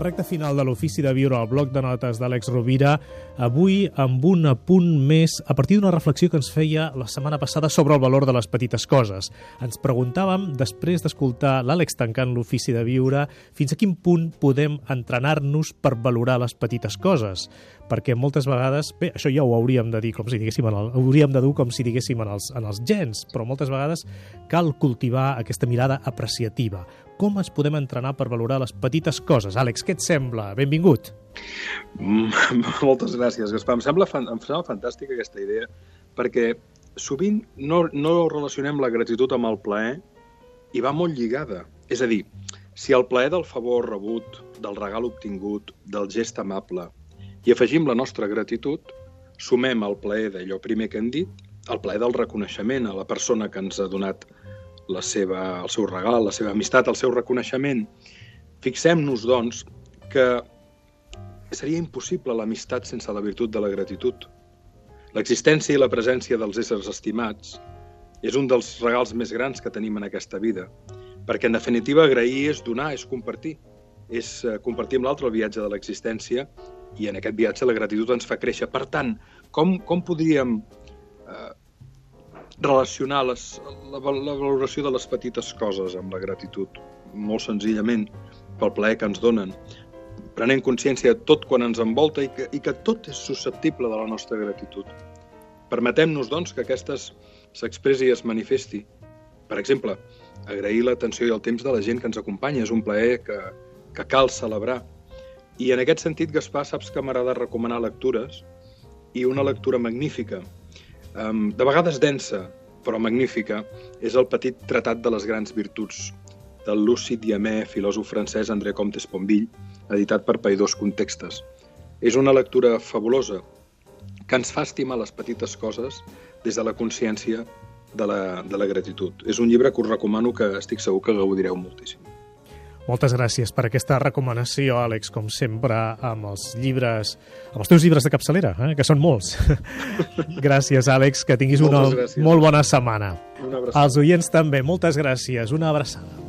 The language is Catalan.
recta final de l'Ofici de Viure al bloc de notes d'Àlex Rovira, avui amb un apunt més a partir d'una reflexió que ens feia la setmana passada sobre el valor de les petites coses. Ens preguntàvem, després d'escoltar l'Àlex tancant l'Ofici de Viure, fins a quin punt podem entrenar-nos per valorar les petites coses perquè moltes vegades, bé, això ja ho hauríem de dir com si diguéssim en el, hauríem de dur com si diguéssim en els, en els gens, però moltes vegades cal cultivar aquesta mirada apreciativa. Com ens podem entrenar per valorar les petites coses? Àlex, què et sembla? Benvingut. Mm, moltes gràcies, Gaspar. Em sembla, em sembla fantàstica aquesta idea, perquè sovint no, no relacionem la gratitud amb el plaer i va molt lligada. És a dir, si el plaer del favor rebut, del regal obtingut, del gest amable, i afegim la nostra gratitud, sumem el plaer d'allò primer que hem dit, el plaer del reconeixement a la persona que ens ha donat la seva, el seu regal, la seva amistat, el seu reconeixement. Fixem-nos, doncs, que seria impossible l'amistat sense la virtut de la gratitud. L'existència i la presència dels éssers estimats és un dels regals més grans que tenim en aquesta vida, perquè en definitiva agrair és donar, és compartir, és eh, compartir amb l'altre el viatge de l'existència i en aquest viatge la gratitud ens fa créixer. Per tant, com, com podríem relacionar les, la, la valoració de les petites coses amb la gratitud? Molt senzillament, pel plaer que ens donen, prenent consciència de tot quan ens envolta i que, i que tot és susceptible de la nostra gratitud. Permetem-nos, doncs, que aquestes s'expressi i es manifesti. Per exemple, agrair l'atenció i el temps de la gent que ens acompanya és un plaer que, que cal celebrar i en aquest sentit, Gaspar, saps que m'agrada recomanar lectures i una lectura magnífica, um, de vegades densa, però magnífica, és el petit tratat de les grans virtuts del lúcid i amè filòsof francès André Comte Esponville, editat per Paidós Contextes. És una lectura fabulosa que ens fa estimar les petites coses des de la consciència de la, de la gratitud. És un llibre que us recomano que estic segur que gaudireu moltíssim. Moltes gràcies per aquesta recomanació, Àlex, com sempre, amb els llibres, amb els teus llibres de capçalera, eh, que són molts. gràcies, Àlex, que tinguis una molt bona setmana. Una abraçada. Els oients també, moltes gràcies. Una abraçada.